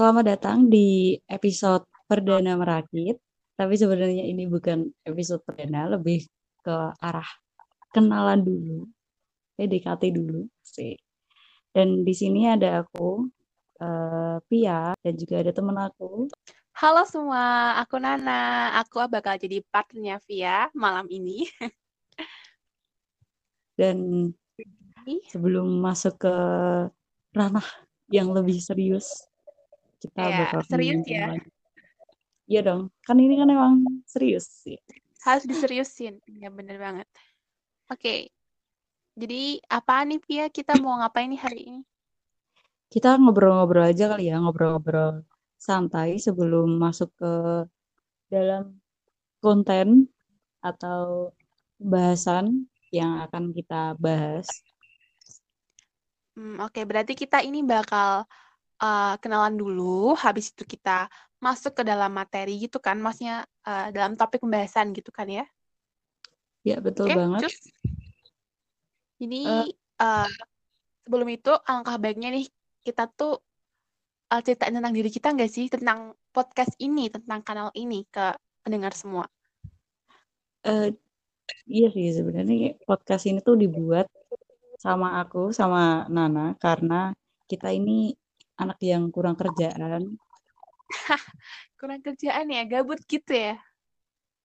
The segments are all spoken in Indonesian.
Selamat datang di episode perdana merakit. Tapi sebenarnya ini bukan episode perdana, lebih ke arah kenalan dulu, PDKT dulu sih. Dan di sini ada aku, uh, Pia, dan juga ada temen aku. Halo semua, aku Nana. Aku bakal jadi partnernya Via malam ini. dan sebelum masuk ke ranah yang lebih serius, kita ya, bakal serius ya. Iya dong, kan ini kan emang serius sih. Harus diseriusin, ya bener banget. Oke, jadi apa nih Pia? Kita mau ngapain nih hari ini? Kita ngobrol-ngobrol aja kali ya, ngobrol-ngobrol santai sebelum masuk ke dalam konten atau bahasan yang akan kita bahas. Hmm, Oke, okay. berarti kita ini bakal uh, kenalan dulu, habis itu kita masuk ke dalam materi gitu kan, maksudnya uh, dalam topik pembahasan gitu kan ya? Ya, betul okay, banget. Just. Jadi, uh, uh, sebelum itu, alangkah baiknya nih, kita tuh uh, ceritain tentang diri kita nggak sih? Tentang podcast ini, tentang kanal ini ke pendengar semua? Uh, iya sih, sebenarnya podcast ini tuh dibuat sama aku, sama Nana, karena kita ini anak yang kurang kerjaan. kurang kerjaan ya, gabut gitu ya?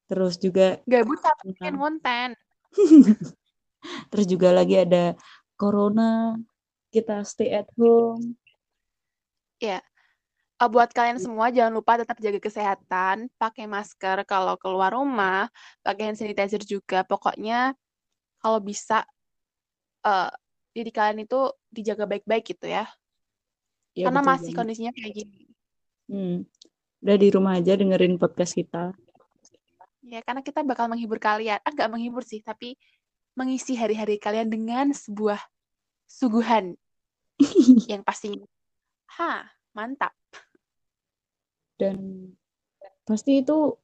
Terus juga gabut tapi bikin konten. Terus juga lagi ada corona, kita stay at home. Ya. Uh, buat kalian semua jangan lupa tetap jaga kesehatan, pakai masker kalau keluar rumah, pakai hand sanitizer juga. Pokoknya kalau bisa uh, diri kalian itu dijaga baik-baik gitu ya. Ya, Karena masih banget. kondisinya kayak gini. Hmm. Udah di rumah aja dengerin podcast kita. Ya, karena kita bakal menghibur kalian. Ah, nggak menghibur sih, tapi mengisi hari-hari kalian dengan sebuah suguhan yang pastinya, ha, mantap. Dan pasti itu,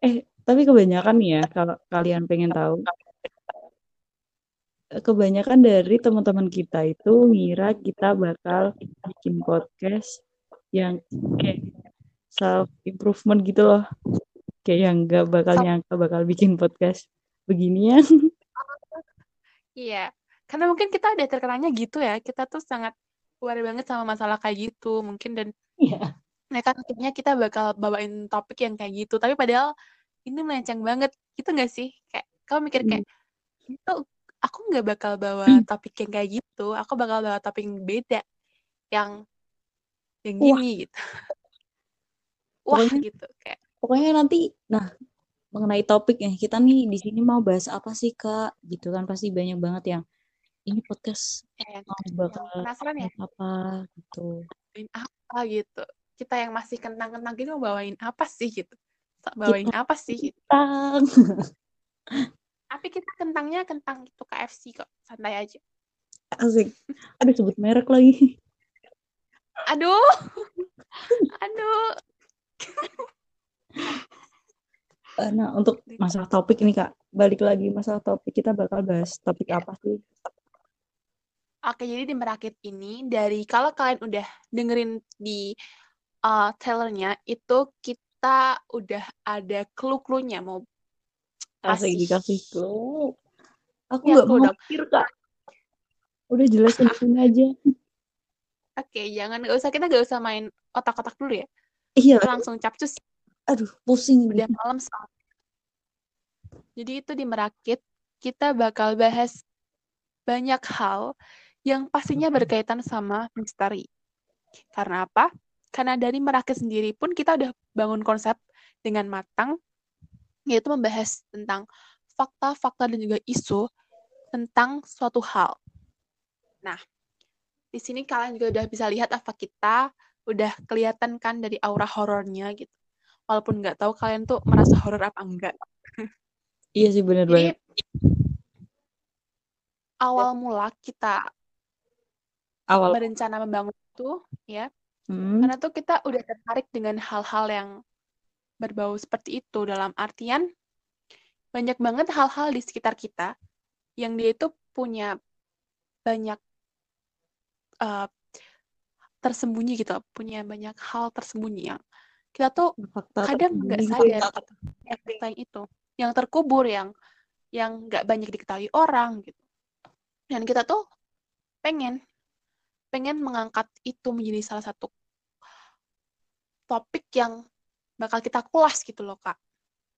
eh, tapi kebanyakan ya, kalau kalian pengen tahu, kebanyakan dari teman-teman kita itu ngira kita bakal bikin podcast yang kayak self improvement gitu loh. Kayak yang gak bakal nyangka bakal bikin podcast beginian. Iya karena mungkin kita udah terkenalnya gitu ya. Kita tuh sangat aware banget sama masalah kayak gitu mungkin dan iya. mereka akhirnya kita bakal bawain topik yang kayak gitu. Tapi padahal ini melenceng banget gitu gak sih? Kayak kamu mikir kayak hmm. itu aku nggak bakal bawa hmm. topik yang kayak gitu. Aku bakal bawa topik yang beda. Yang yang gini Wah. gitu. Wah pokoknya, gitu kayak. pokoknya nanti nah mengenai topik yang kita nih di sini mau bahas apa sih kak? Gitu kan pasti banyak banget yang ini podcast ya, mau bakal penasaran ya. apa gitu. Apa gitu. Kita yang masih kentang-kentang gitu mau bawain apa sih gitu? Bawain kita apa sih gitu. Tapi kita kentangnya kentang itu KFC kok, santai aja. Asik. Aduh sebut merek lagi. Aduh. Aduh. Eh, nah, untuk masalah topik ini Kak, balik lagi masalah topik kita bakal bahas topik apa sih? Oke, jadi di Merakit ini dari kalau kalian udah dengerin di uh, trailernya itu kita udah ada clue-cluenya mau Asik dikasih clue. Aku ya, nggak mau mikir kak. Udah jelasin sini aja. Oke, jangan nggak usah kita nggak usah main otak-otak dulu ya. Iya. Langsung capcus. Aduh, pusing. Udah malam Jadi itu di Merakit kita bakal bahas banyak hal yang pastinya berkaitan sama misteri. Karena apa? Karena dari Merakit sendiri pun kita udah bangun konsep dengan matang yaitu membahas tentang fakta-fakta dan juga isu tentang suatu hal. Nah, di sini kalian juga udah bisa lihat apa kita udah kelihatan kan dari aura horornya gitu. Walaupun nggak tahu kalian tuh merasa horor apa enggak. Iya sih bener banget. Awal mula kita awal berencana membangun itu ya. Hmm. Karena tuh kita udah tertarik dengan hal-hal yang berbau seperti itu dalam artian banyak banget hal-hal di sekitar kita yang dia itu punya banyak uh, tersembunyi gitu, punya banyak hal tersembunyi yang kita tuh fakta kadang nggak sadar gitu. Ya, fakta yang itu, yang terkubur, yang yang nggak banyak diketahui orang gitu. Dan kita tuh pengen pengen mengangkat itu menjadi salah satu topik yang bakal kita kulas gitu loh kak.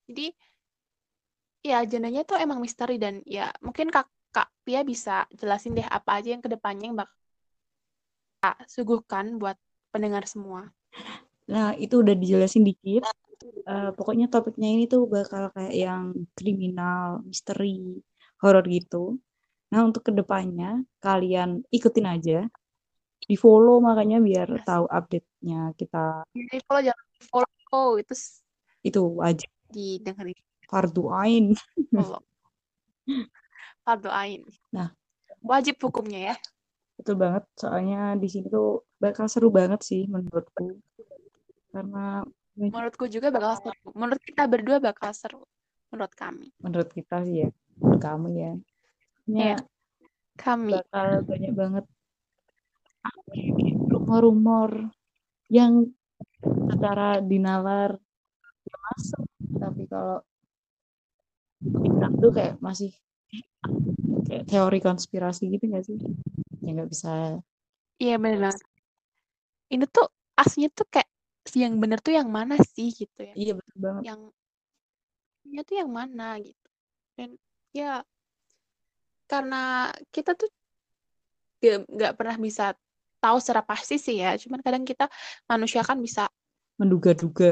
Jadi ya agendanya tuh emang misteri dan ya mungkin kak kak Pia bisa jelasin deh apa aja yang ke depannya yang bakal kita suguhkan buat pendengar semua. Nah, itu udah dijelasin dikit. Uh, pokoknya topiknya ini tuh bakal kayak yang kriminal, misteri, horor gitu. Nah, untuk ke depannya kalian ikutin aja. Di follow makanya biar tahu update-nya kita. Di follow jangan di follow itu itu wajib didengerin. Fardu ain. Follow. Fardu ain. Nah, wajib hukumnya ya. Betul banget, soalnya di sini tuh bakal seru banget sih menurutku. Karena menurutku juga bakal seru. Menurut kita berdua bakal seru. Menurut kami. Menurut kita sih ya. Menurut kamu ya. Ya. Kami. Bakal banyak banget rumor-rumor yang secara dinalar ya masuk. Tapi kalau kita tuh kayak masih kayak teori konspirasi gitu gak sih? Ya nggak bisa. Iya benar. Ini tuh aslinya tuh kayak yang bener tuh yang mana sih gitu ya? Iya betul banget. Yang nya tuh yang mana gitu. Dan ya karena kita tuh nggak pernah bisa tahu secara pasti sih ya. Cuman kadang kita manusia kan bisa menduga-duga,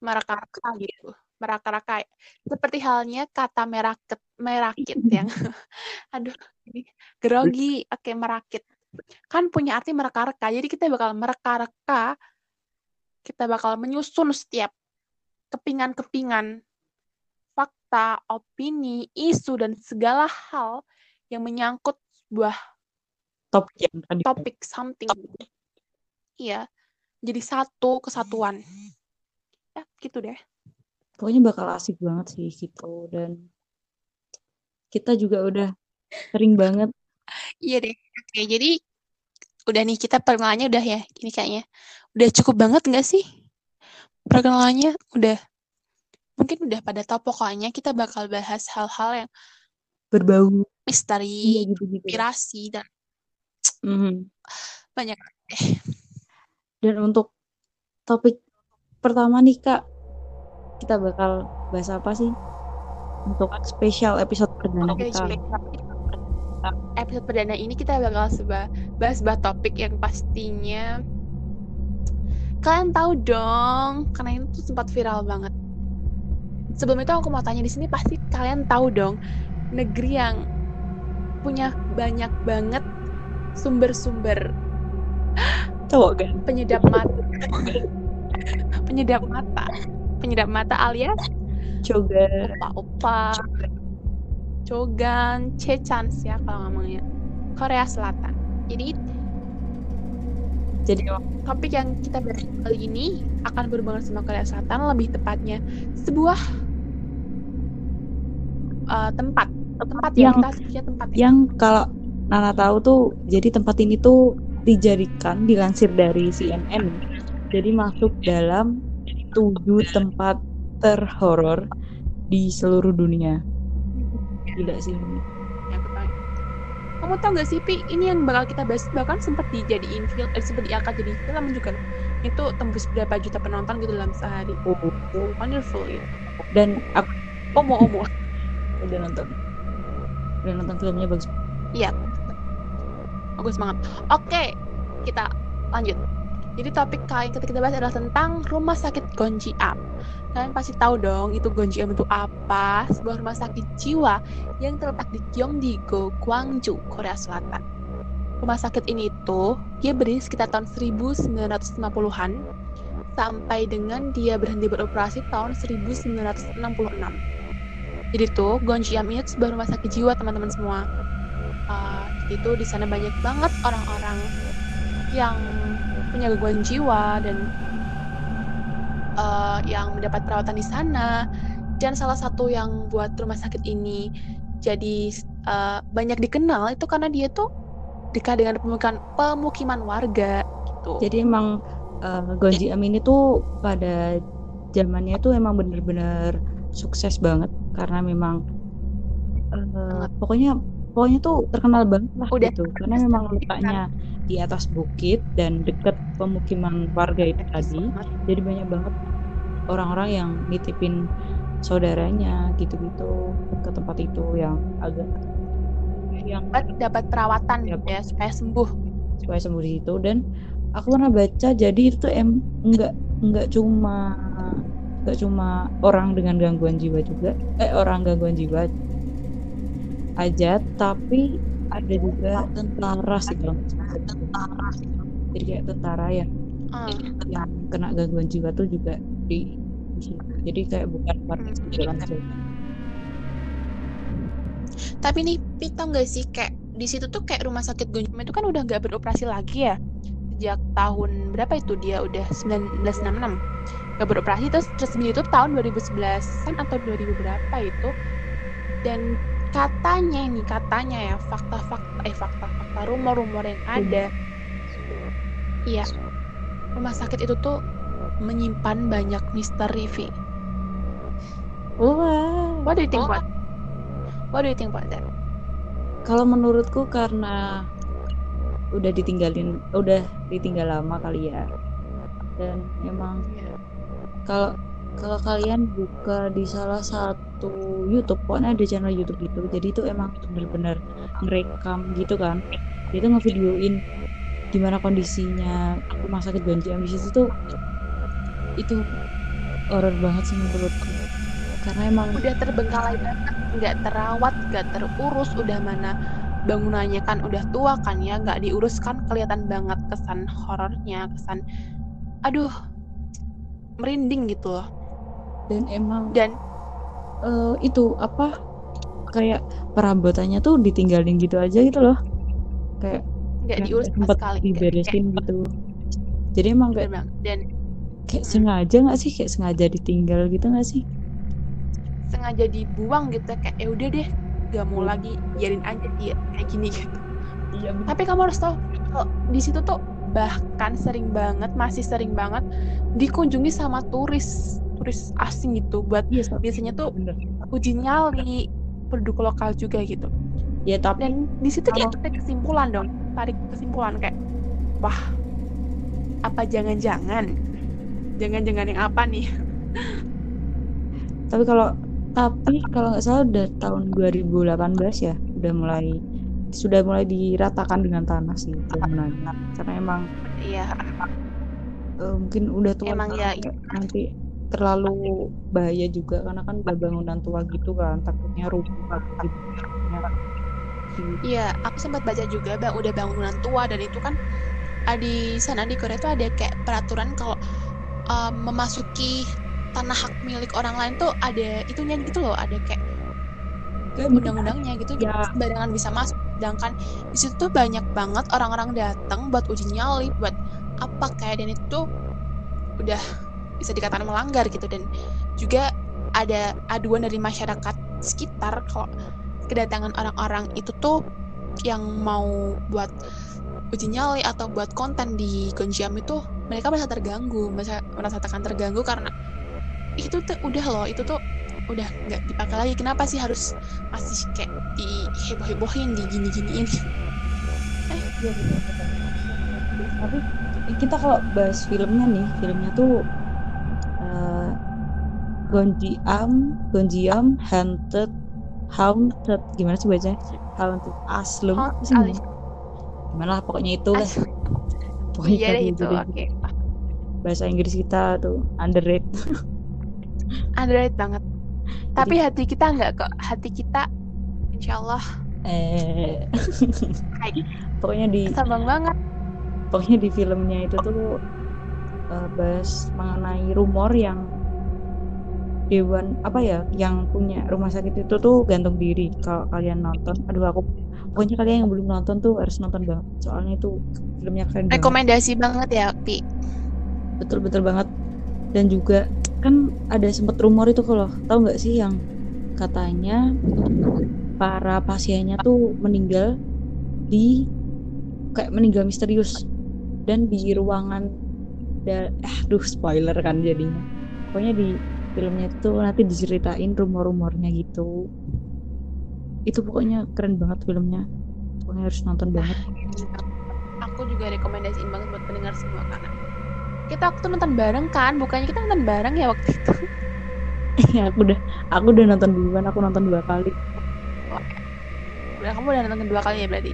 meraka-raka gitu, meraka-raka. Seperti halnya kata merakit, merakit yang, aduh, ini grogi, oke merakit. Kan punya arti mereka-reka. Jadi kita bakal mereka-reka kita bakal menyusun setiap kepingan-kepingan fakta, opini, isu, dan segala hal yang menyangkut sebuah topik yang tadi. topik something. Iya, jadi satu kesatuan. Ya, gitu deh. Pokoknya bakal asik banget sih gitu dan kita juga udah sering banget. Iya deh. Oke, jadi udah nih kita perkenalannya udah ya. Ini kayaknya udah cukup banget nggak sih? Perkenalannya udah mungkin udah pada tahu pokoknya kita bakal bahas hal-hal yang berbau misteri, iya, gitu, gitu. inspirasi dan mm -hmm. banyak deh. Dan untuk topik pertama nih kak, kita bakal bahas apa sih? Untuk spesial episode perdana okay, kita. Episode perdana ini kita bakal seba bahas sebuah topik yang pastinya kalian tahu dong, karena itu sempat viral banget. Sebelum itu aku mau tanya di sini pasti kalian tahu dong negeri yang punya banyak banget sumber-sumber cowok kan? penyedap mata. Penyedap mata. Penyedap mata alias coga opa-opa. Cogan cecans ya kalau ngomongnya Korea Selatan. Jadi jadi topik yang kita bahas kali ini akan berhubungan sama Korea Selatan lebih tepatnya sebuah uh, tempat. Tempat yang, yang kita tempat yang kalau Nana tahu tuh jadi tempat ini tuh dijadikan dilansir dari CNN jadi masuk dalam tujuh tempat terhoror di seluruh dunia. Gila sih ini kamu tau gak sih Pi? Ini yang bakal kita bahas. Bahkan sempat dijadiin film eh, sempat diangkat jadi film juga. Itu tembus berapa juta penonton gitu dalam sehari. Oh, oh. Wonderful ya. Dan aku omo omo. Udah nonton. Udah nonton filmnya bagus. Iya bagus banget oke kita lanjut jadi topik kali kita bahas adalah tentang rumah sakit Gonji Am. Kalian pasti tahu dong itu Gonji Am itu apa? Sebuah rumah sakit jiwa yang terletak di Gyeonggi-go, Gwangju, Korea Selatan. Rumah sakit ini itu dia berdiri sekitar tahun 1950-an sampai dengan dia berhenti beroperasi tahun 1966. Jadi tuh Gonji Am ini sebuah rumah sakit jiwa teman-teman semua. Uh, itu di sana banyak banget orang-orang yang punya gangguan jiwa dan uh, yang mendapat perawatan di sana. Dan salah satu yang buat rumah sakit ini jadi uh, banyak dikenal itu karena dia tuh dekat dengan pemukiman pemukiman warga gitu. Jadi emang uh, Gonji Am ini tuh pada zamannya tuh emang bener-bener sukses banget. Karena memang uh, pokoknya pokoknya tuh terkenal banget lah Udah. gitu. karena memang letaknya di atas bukit dan deket pemukiman warga itu tadi. jadi banyak banget orang-orang yang nitipin saudaranya gitu-gitu ke tempat itu yang agak yang dapat perawatan ya, ya supaya sembuh. supaya sembuh di situ. Dan aku pernah baca jadi itu em enggak enggak cuma enggak cuma orang dengan gangguan jiwa juga eh orang gangguan jiwa aja tapi ada juga tentara. sih kalau tentara. Jadi kayak tentara yang hmm. yang kena gangguan jiwa tuh juga di, di jadi kayak bukan sipil hmm. tapi nih Pita nggak sih kayak di situ tuh kayak rumah sakit Gonjam itu kan udah nggak beroperasi lagi ya? Sejak tahun berapa itu dia udah? 1966 nggak beroperasi terus resmi itu tahun 2011 kan atau 2000 berapa itu? Dan katanya ini katanya ya fakta-fakta eh fakta-fakta rumor-rumor yang ada. Iya. Rumah sakit itu tuh menyimpan banyak misteri Vi. Wow. What do you think about what do you think about that? Kalau menurutku karena udah ditinggalin udah ditinggal lama kali ya. Dan emang yeah. kalau kalau kalian buka di salah satu YouTube pokoknya ada channel YouTube gitu. Jadi itu emang bener-bener ngerekam gitu kan. Dia tuh ngevideoin gimana kondisinya rumah sakit Banji Ambisius itu itu horror banget sih menurutku. Karena emang udah terbengkalai banget nggak terawat nggak terurus udah mana bangunannya kan udah tua kan ya nggak diurus kan kelihatan banget kesan horornya kesan aduh merinding gitu loh. Dan emang dan uh, itu apa kayak perabotannya tuh ditinggalin gitu aja gitu loh. Kayak nggak diurus sempat sekali diberesin kayak, gitu. Jadi emang kayak dan kayak hmm. sengaja nggak sih? Kayak sengaja ditinggal gitu nggak sih? Sengaja dibuang gitu kayak ya udah deh gak mau lagi biarin aja dia kayak gini gitu. Iya, tapi kamu harus tahu kalau di situ tuh bahkan sering banget masih sering banget dikunjungi sama turis turis asing gitu buat yes, iya, biasanya tuh bener. uji nyali penduduk lokal juga gitu. Ya tapi dan di situ kayak tarik kesimpulan dong tarik kesimpulan kayak wah apa jangan-jangan? Jangan-jangan yang apa nih? Tapi kalau tapi kalau nggak salah udah tahun 2018 ya udah mulai sudah mulai diratakan dengan tanah sih bangunannya karena emang iya. Uh, mungkin udah tua emang ya nanti terlalu bahaya juga karena kan udah bangunan tua gitu kan takutnya rubuh gitu. Iya, aku sempat baca juga bang udah bangunan tua dan itu kan di sana di Korea itu ada kayak peraturan kalau um, memasuki tanah hak milik orang lain tuh ada itunya gitu loh, ada kayak undang-undangnya gitu ya. sembarangan bisa masuk. Sedangkan di situ tuh banyak banget orang-orang datang buat uji nyali, buat apa kayak dan itu udah bisa dikatakan melanggar gitu. Dan juga ada aduan dari masyarakat sekitar kalau kedatangan orang-orang itu tuh yang mau buat uji nyali atau buat konten di Gonjiam itu mereka merasa terganggu merasa merasakan terganggu karena itu tuh udah loh itu tuh udah nggak dipakai lagi. Kenapa sih harus masih kayak diheboh-hebohin di gini-giniin eh iya. Tapi kita kalau bahas filmnya nih filmnya tuh Gonjiam, Gonjiam Haunted Haunted gimana sih bacanya? Haunted Haunted Gimana lah pokoknya itu lah. pokoknya iya itu, oke. Okay. Bahasa Inggris kita tuh underrated. underrated banget. Jadi, Tapi hati kita enggak kok. Hati kita insya Allah eh pokoknya di sabang banget pokoknya di filmnya itu tuh uh, bahas mengenai rumor yang dewan apa ya yang punya rumah sakit itu tuh gantung diri kalau kalian nonton. Aduh aku pokoknya kalian yang belum nonton tuh harus nonton banget. Soalnya itu filmnya keren rekomendasi banget, banget ya Pi. Betul betul banget. Dan juga kan ada sempat rumor itu kalau tahu nggak sih yang katanya para pasiennya tuh meninggal di kayak meninggal misterius dan di ruangan da, eh duh spoiler kan jadinya. Pokoknya di filmnya itu nanti diceritain rumor-rumornya gitu. Itu pokoknya keren banget filmnya. Pokoknya harus nonton banget. Aku juga rekomendasiin banget buat pendengar semua karena kita waktu nonton bareng kan? Bukannya kita nonton bareng ya waktu itu? Ya aku udah aku udah nonton duluan. Aku nonton dua kali. Udah kamu udah nonton dua kali ya berarti?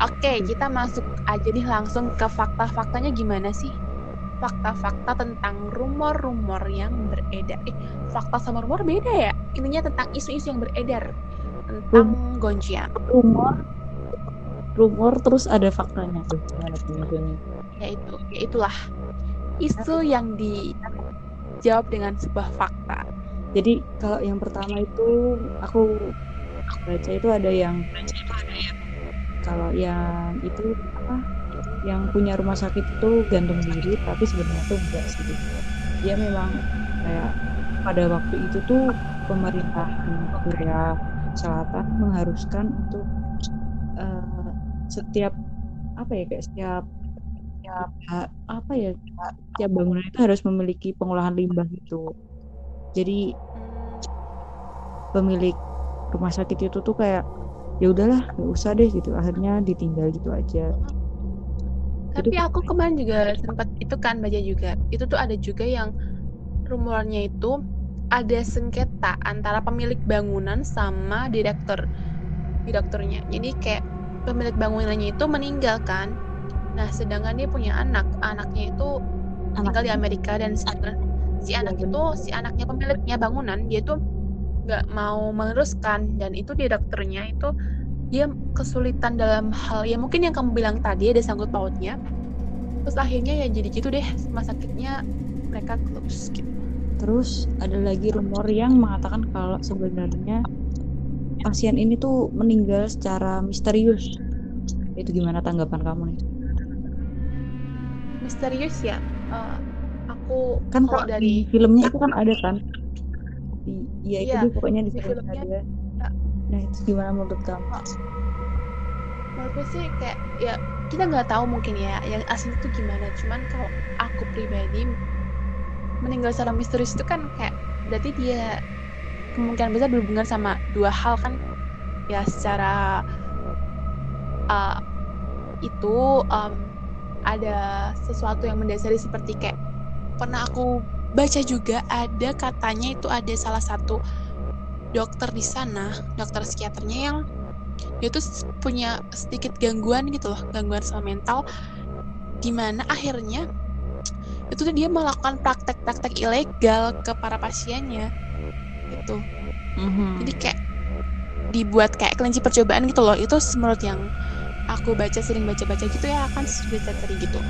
Oke kita masuk aja nih langsung ke fakta-faktanya gimana sih fakta-fakta tentang rumor-rumor yang beredar. Eh fakta sama rumor beda ya? Intinya tentang isu-isu yang beredar. Tentang Rum- Gonjiang rumor rumor terus ada faktanya tuh maksudnya? yaitu yaitulah isu yang dijawab dengan sebuah fakta. Jadi kalau yang pertama itu aku baca itu ada yang kalau yang itu apa yang punya rumah sakit itu gantung diri tapi sebenarnya tuh enggak sih dia memang kayak pada waktu itu tuh pemerintah Korea Selatan mengharuskan untuk eh, setiap apa ya kayak setiap setiap apa ya setiap bangunan itu harus memiliki pengolahan limbah gitu. Jadi pemilik rumah sakit itu tuh kayak ya udahlah nggak usah deh gitu. Akhirnya ditinggal gitu aja Tapi aku kemarin juga sempat itu kan baca juga. Itu tuh ada juga yang rumornya itu ada sengketa antara pemilik bangunan sama direktur direkturnya. Jadi kayak pemilik bangunannya itu meninggal kan. Nah, sedangkan dia punya anak. Anaknya itu tinggal di Amerika dan si, si Iya, anak itu si anaknya pemiliknya bangunan dia tuh nggak mau meneruskan dan itu direkturnya itu dia kesulitan dalam hal ya mungkin yang kamu bilang tadi ada sangkut pautnya. Terus akhirnya ya jadi gitu deh rumah sakitnya mereka close gitu. Terus ada lagi rumor yang mengatakan kalau sebenarnya pasien ini tuh meninggal secara misterius. Itu gimana tanggapan kamu nih? Misterius ya? Eh, aku kan kalau dari di filmnya itu kan ada kan? Di, ya itu Iya, pokoknya di di filmnya ada. Nah itu gimana menurut kamu? Menurutku sih kayak ya kita nggak tahu mungkin ya yang asli itu gimana. Cuman kalau aku pribadi meninggal secara misterius itu kan kayak berarti dia kemungkinan besar berhubungan sama dua hal kan? Ya secara uh, itu um, ada sesuatu yang mendasari seperti kayak pernah aku baca juga ada katanya itu ada salah satu dokter di sana dokter psikiaternya yang dia tuh punya sedikit gangguan gitu loh gangguan sama mental di mana akhirnya itu tuh dia melakukan praktek-praktek ilegal ke para pasiennya gitu Mhm. jadi kayak dibuat kayak kelinci percobaan gitu loh itu menurut yang aku baca sering baca-baca gitu ya akan sudah sering gitu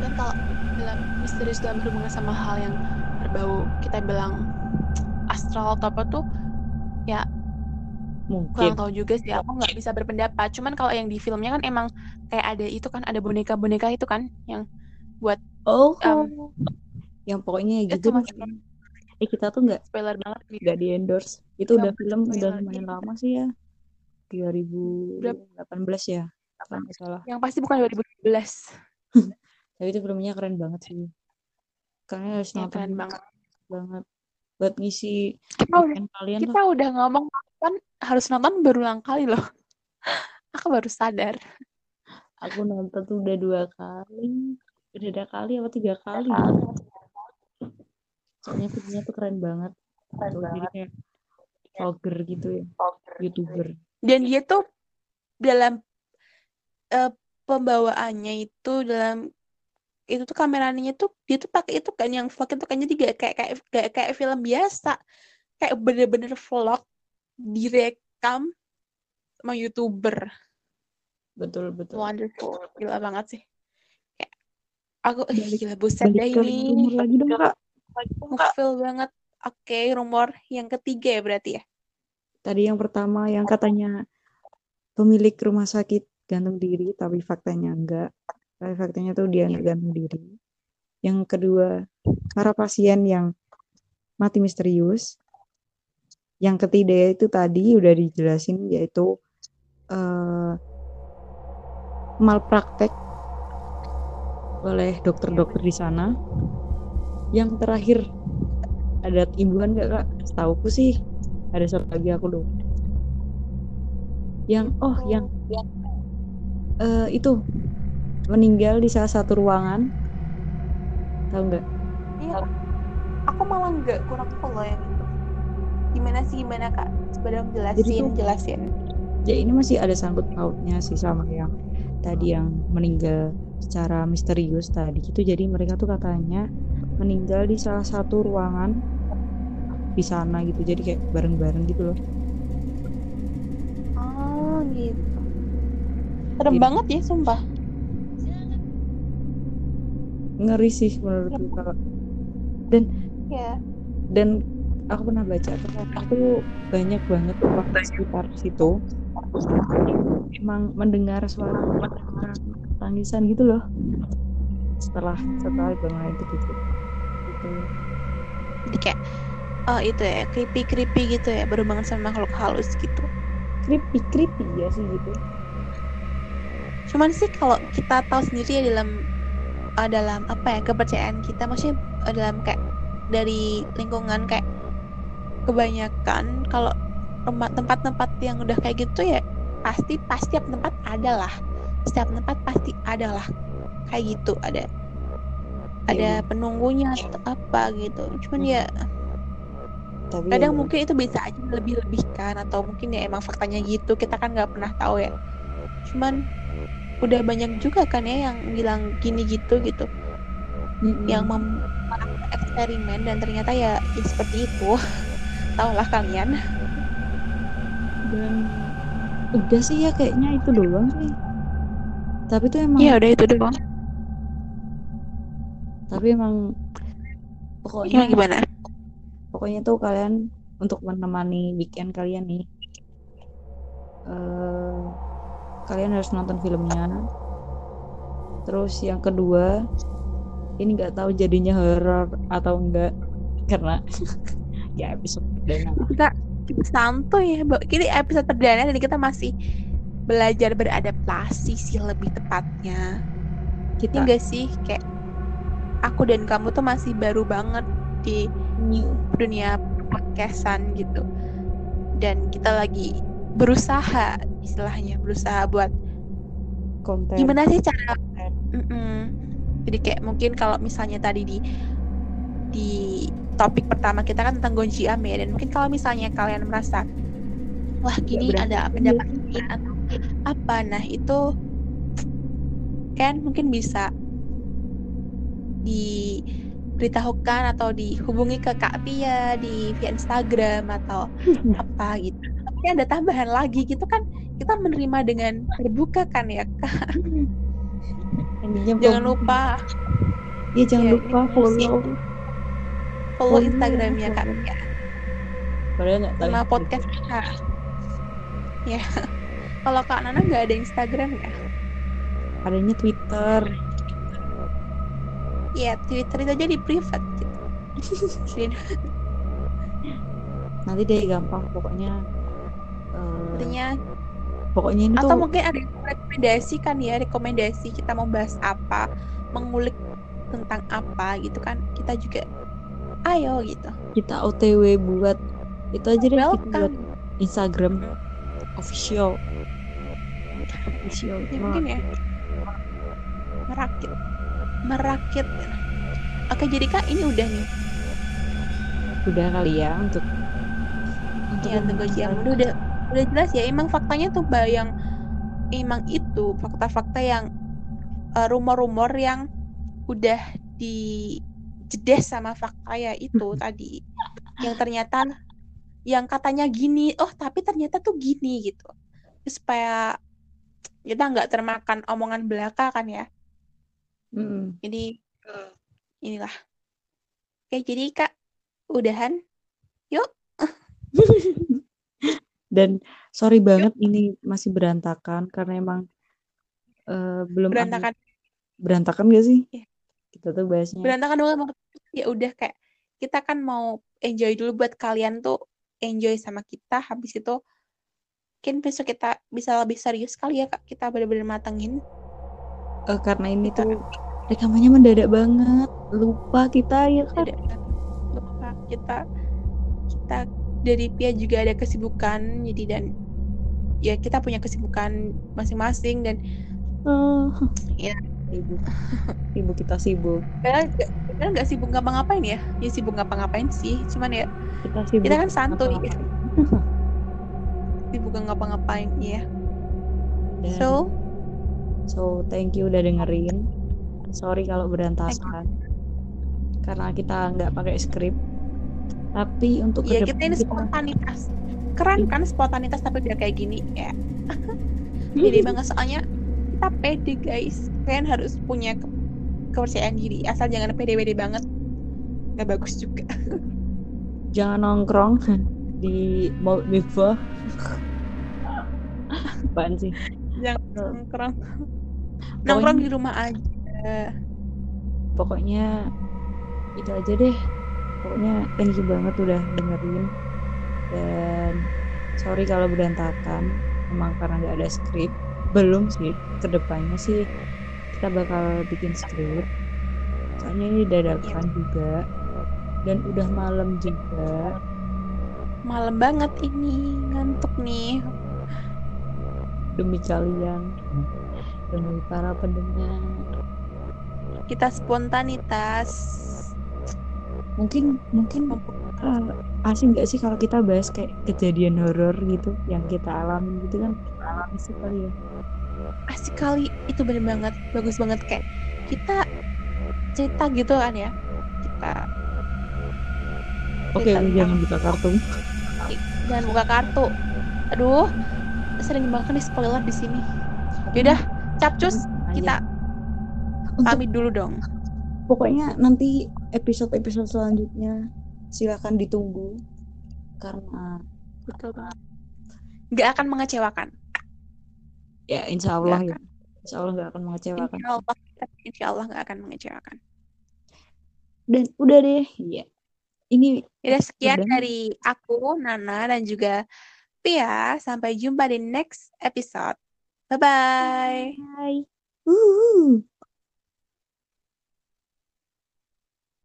dan kalau dalam misterius dalam berhubungan sama hal yang berbau kita bilang astral atau apa tuh mungkin kurang tahu juga sih aku nggak bisa berpendapat. Cuman kalau yang di filmnya kan emang kayak ada itu kan ada boneka-boneka itu kan yang oh. um, yang pokoknya itu gitu masih eh kita tuh nggak spoiler banget nggak di endorse itu Nggak udah film udah lumayan iya. lama sih ya. 2018 ya kalau nggak salah. Yang pasti bukan 2012 tapi itu filmnya keren banget sih. Kalian harus ya nonton keren banget. Banget buat ngisi kita udah kalian kita udah ngomong kan harus nonton berulang kali loh. Aku baru sadar. Aku nonton tuh udah dua kali. Udah ada kali apa tiga kali? Soalnya filmnya tuh keren banget. Tuh, jadi kayak vlogger gitu ya. Youtuber. Dan dia tuh dalam eh, pembawaannya itu dalam itu tuh kameranya tuh dia tuh pakai itu kan yang vlog itu kan jadi gak kayak kayak kayak, kayak film biasa. Kayak bener-bener vlog direkam sama youtuber. Betul betul. Wonderful. Gila banget sih. Kayak aku Balik- gila buset deh ini. lagi dong kak. Ngefeel banget. Oke rumor yang ketiga ya berarti ya? Tadi yang pertama yang katanya pemilik rumah sakit gantung diri tapi faktanya enggak faktanya tuh dia gantung diri yang kedua para pasien yang mati misterius yang ketiga itu tadi udah dijelasin yaitu eh, malpraktek oleh dokter-dokter di sana. Yang terakhir ada imbuhan nggak kak? Setauku sih ada satu lagi aku lupa. Yang oh yang eh, itu meninggal di salah satu ruangan. Tahu nggak? Iya. Aku malah nggak kurang follow yang itu. Gimana sih gimana kak? Dong jelasin, Jadi tuh- jelasin. Ya ini masih ada sangkut pautnya sih sama yang tadi yang meninggal secara misterius tadi gitu. Jadi mereka tuh katanya meninggal di salah satu ruangan di sana gitu. Jadi kayak bareng-bareng gitu loh. Oh gitu. Serem Jadi- banget ya sumpah. Ngeri sih menurutku kalau dan Ya. dan aku pernah baca tuh banyak banget di sekitar situ. Emang mendengar suara tangisan gitu loh. Setelah setelah bangunan itu tutup gitu. Jadi kayak oh itu ya creepy creepy gitu ya baru banget sama makhluk halus gitu. creepy creepy ya sih gitu. Cuman sih kalau kita tahu sendiri ya dalam uh, dalam apa ya kepercayaan kita maksudnya uh, dalam kayak dari lingkungan kayak kebanyakan kalau tempat- tempat-tempat yang udah kayak gitu ya pasti pasti setiap tempat ada lah setiap tempat pasti ada lah kayak gitu ada ada Iya. penunggunya atau apa gitu cuman Hmm. ya tapi kadang ya, mungkin itu bisa aja lebih-lebihkan atau mungkin ya emang faktanya gitu kita kan nggak pernah tahu ya cuman udah banyak juga kan ya yang bilang gini gitu gitu. Mm-mm. yang mem- eksperimen dan ternyata ya, ya seperti itu. Tahulah kalian. Dan udah sih ya kayaknya itu doang sih. Tapi itu emang Iya udah itu doang. Tapi emang pokoknya gimana? Pokoknya tuh kalian untuk menemani weekend kalian nih eh kalian harus nonton filmnya. Terus yang kedua ini nggak tahu jadinya horor atau enggak karena ya episode perdana. Lah. kita santuy ya. Ini episode perdana dan kita masih belajar beradaptasi sih lebih tepatnya. Ini kita enggak sih? Kayak aku dan kamu tuh masih baru banget di new. dunia podcastan gitu. Dan kita lagi berusaha istilahnya berusaha buat konten gimana sih cara Mm-mm. jadi kayak mungkin kalau misalnya tadi di di topik pertama kita kan tentang Gonji Ame ya dan mungkin kalau misalnya kalian merasa wah gini berani. ada pendapat ini atau apa nah itu kan mungkin bisa diberitahukan atau dihubungi ke Kak Pia di via Instagram atau apa gitu tapi ada tambahan lagi gitu kan kita menerima dengan terbuka kan ya Kak? Intinya jangan lupa. Iya jangan ya, lupa follow. follow follow Instagramnya Kak. tahu sama podcast kita. Ya kalau Kak Nana nggak ada Instagram ya? Adanya Twitter. Ya Twitter itu aja di privat gitu. Nanti deh gampang pokoknya Artinya pokoknya ini atau tuh mungkin ada rekomendasi kan ya rekomendasi kita mau bahas apa mengulik tentang apa gitu kan kita juga ayo gitu. Kita OTW buat itu aja deh kita buat welcome. Instagram official. Official. Ya, mungkin ya. Merakit. Merakit. Oke jadi kak ini udah nih. Udah kali ya untuk untuk ya tunggu yang udah udah jelas ya emang faktanya tuh bayang emang itu fakta-fakta yang eh, rumor-rumor yang udah dijedes sama fakta ya itu tadi. Yang ternyata yang katanya gini oh tapi ternyata tuh gini gitu. Supaya kita nggak termakan omongan belaka kan ya. Mm-mm. jadi inilah. Oke jadi kak udahan dan sorry banget ini masih berantakan karena emang eh, belum ada- berantakan. Berantakan gak sih? Iya. kita tuh bahasnya. Berantakan banget ya udah kayak kita kan mau enjoy dulu buat kalian tuh enjoy sama kita habis itu mungkin besok kita bisa lebih serius kali ya kak. Kita bener-bener matengin. Eh, karena ini Kita- tuh rekamannya mendadak banget. Lupa kita ya kan? Lupa kita kita dari Pia juga ada kesibukan jadi dan ya kita punya kesibukan masing-masing dan oh. Ya. sibuk sibuk kita sibuk nggak kadang nggak sibuk ngapa-ngapain ya ya sibuk ngapa-ngapain sih cuman ya kita sibuk kita kan santuy ngapa-ngapain. sibuk nggak ngapa-ngapain ya Dan- so So thank you udah dengerin. Sorry kalau berantakan karena kita nggak pakai skrip. Tapi untuk ya kita ini spontanitas. Keren kan spontanitas tapi udah kayak gini ya. Pede banget soalnya kita pede guys. Kalian harus punya ke- kepercayaan diri. Asal jangan pede-pede banget. Nggak bagus juga. Jangan nongkrong di Maut Mikvah. Apaan sih? jangan nongkrong. Nongkrong di rumah aja. Pokoknya itu aja deh. Pokoknya thank you banget udah dengerin. Dan sorry kalau berantakan. Emang karena nggak ada skrip. Belum sih. Ke depannya sih kita bakal bikin skrip. Soalnya ini dadakan juga. Dan udah malam juga. malam banget ini ngantuk nih Demi kalian. Demi para pendengar. kita spontanitas Mungkin mungkin uh, asing nggak sih kalau kita bahas kayak kejadian horor gitu yang kita alami gitu kan? Asik kali ya. Asik kali itu bener banget bagus banget kayak kita cerita gitu kan ya kita oke tentang- jangan buka kartu. Dan buka kartu. Aduh sering banget nih spoiler di sini. Yaudah capcus kita pamit dulu dong. Pokoknya nanti episode-episode selanjutnya. Silakan ditunggu karena betul banget. Nggak akan mengecewakan. Ya insya Allah Nggak ya. Insya Allah nggak akan mengecewakan. Insya Allah insya Allah nggak akan mengecewakan. Dan udah deh. Ya ini Yaudah sekian Udah. dari aku Nana dan juga Pia. Sampai jumpa di next episode. Bye bye. Bye uh.